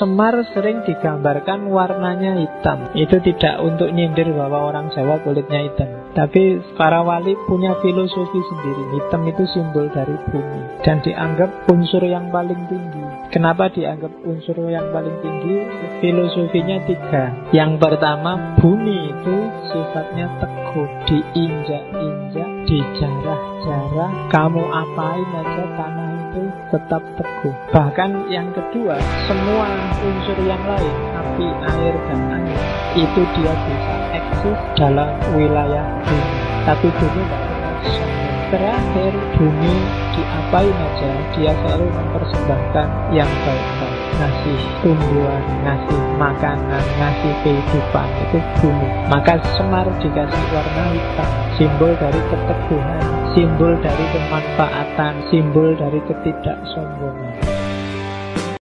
Semar sering digambarkan warnanya hitam. Itu tidak untuk nyindir bahwa orang Jawa kulitnya hitam. Tapi para wali punya filosofi sendiri. Hitam itu simbol dari bumi dan dianggap unsur yang paling tinggi. Kenapa dianggap unsur yang paling tinggi? Filosofinya tiga. Yang pertama, bumi itu sifatnya teguh, diinjak-injak, dijarah-jarah. Kamu apain aja tanah itu tetap teguh. Bahkan yang kedua, semua unsur yang lain, api, air, dan angin, itu dia bisa eksis dalam wilayah bumi. Tapi bumi. Terakhir, bumi diapain aja, dia selalu mempersembahkan yang baik-baik. Ngasih tumbuhan, ngasih makanan, ngasih kehidupan, itu bumi. Maka semar dikasih warna hitam, simbol dari keteguhan, simbol dari kemanfaatan, simbol dari ketidaksombongan.